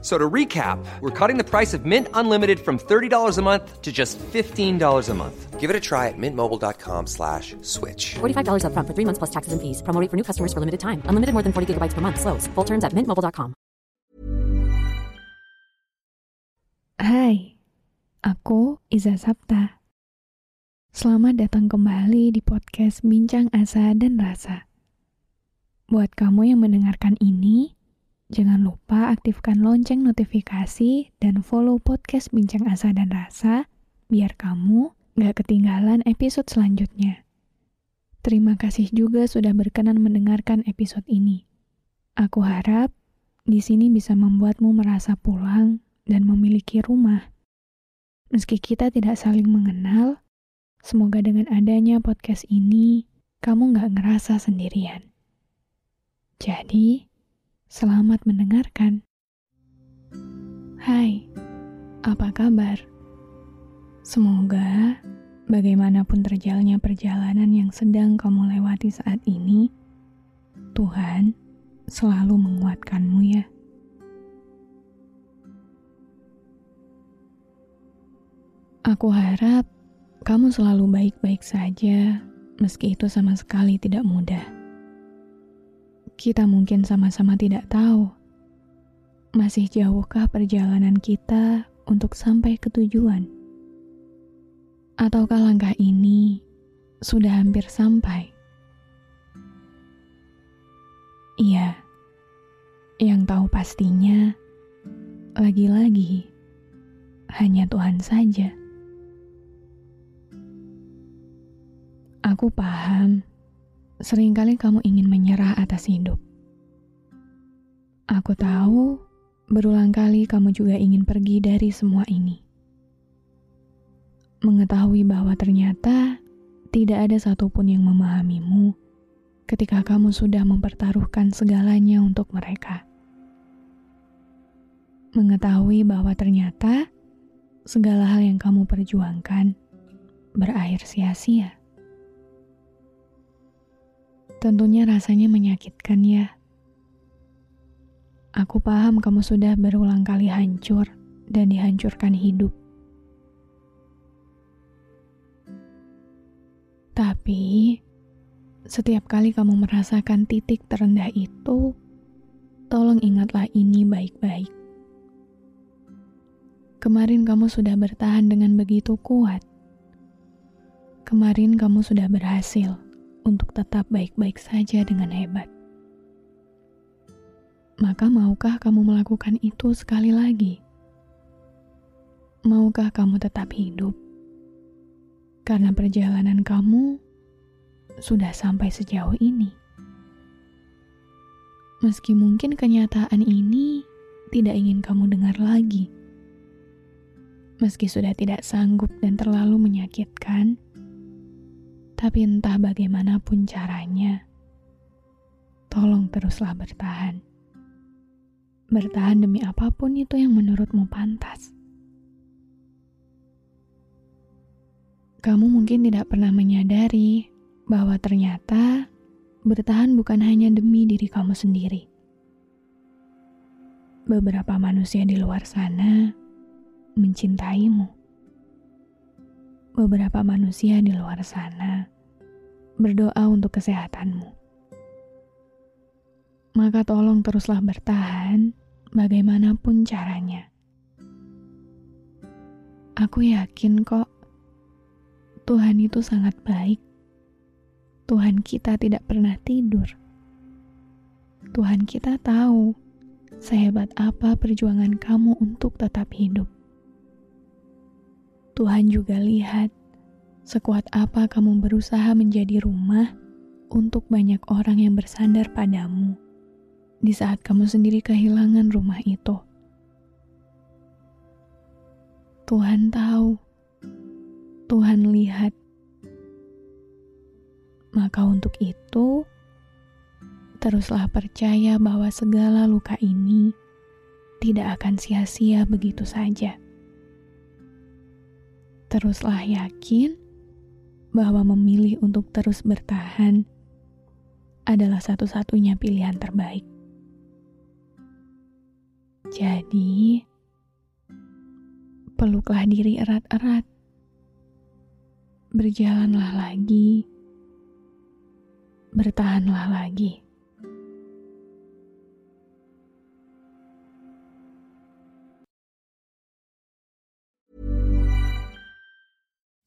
So to recap, we're cutting the price of Mint Unlimited from $30 a month to just $15 a month. Give it a try at mintmobile.com slash switch. $45 upfront for three months plus taxes and fees. Promo rate for new customers for limited time. Unlimited more than 40 gigabytes per month. Slows. Full terms at mintmobile.com. Hai, aku Iza Sapta. Selamat datang kembali di podcast Bincang Asa dan Rasa. Buat kamu yang mendengarkan ini, Jangan lupa aktifkan lonceng notifikasi dan follow podcast Bincang Asa dan Rasa biar kamu gak ketinggalan episode selanjutnya. Terima kasih juga sudah berkenan mendengarkan episode ini. Aku harap di sini bisa membuatmu merasa pulang dan memiliki rumah. Meski kita tidak saling mengenal, semoga dengan adanya podcast ini, kamu gak ngerasa sendirian. Jadi, Selamat mendengarkan. Hai, apa kabar? Semoga bagaimanapun terjalannya perjalanan yang sedang kamu lewati saat ini, Tuhan selalu menguatkanmu ya. Aku harap kamu selalu baik-baik saja, meski itu sama sekali tidak mudah kita mungkin sama-sama tidak tahu masih jauhkah perjalanan kita untuk sampai ke tujuan, ataukah langkah ini sudah hampir sampai? Iya, yang tahu pastinya lagi-lagi hanya Tuhan saja. Aku paham Seringkali kamu ingin menyerah atas hidup. Aku tahu berulang kali kamu juga ingin pergi dari semua ini. Mengetahui bahwa ternyata tidak ada satupun yang memahamimu ketika kamu sudah mempertaruhkan segalanya untuk mereka. Mengetahui bahwa ternyata segala hal yang kamu perjuangkan berakhir sia-sia. Tentunya rasanya menyakitkan ya. Aku paham kamu sudah berulang kali hancur dan dihancurkan hidup. Tapi, setiap kali kamu merasakan titik terendah itu, tolong ingatlah ini baik-baik. Kemarin kamu sudah bertahan dengan begitu kuat. Kemarin kamu sudah berhasil untuk tetap baik-baik saja dengan hebat. Maka maukah kamu melakukan itu sekali lagi? Maukah kamu tetap hidup? Karena perjalanan kamu sudah sampai sejauh ini. Meski mungkin kenyataan ini tidak ingin kamu dengar lagi. Meski sudah tidak sanggup dan terlalu menyakitkan, tapi entah bagaimanapun caranya, tolong teruslah bertahan. Bertahan demi apa pun itu yang menurutmu pantas. Kamu mungkin tidak pernah menyadari bahwa ternyata bertahan bukan hanya demi diri kamu sendiri. Beberapa manusia di luar sana mencintaimu beberapa manusia di luar sana berdoa untuk kesehatanmu. Maka tolong teruslah bertahan bagaimanapun caranya. Aku yakin kok Tuhan itu sangat baik. Tuhan kita tidak pernah tidur. Tuhan kita tahu sehebat apa perjuangan kamu untuk tetap hidup. Tuhan juga lihat sekuat apa kamu berusaha menjadi rumah untuk banyak orang yang bersandar padamu di saat kamu sendiri kehilangan rumah itu. Tuhan tahu, Tuhan lihat, maka untuk itu teruslah percaya bahwa segala luka ini tidak akan sia-sia begitu saja. Teruslah yakin bahwa memilih untuk terus bertahan adalah satu-satunya pilihan terbaik. Jadi, peluklah diri erat-erat. Berjalanlah lagi. Bertahanlah lagi.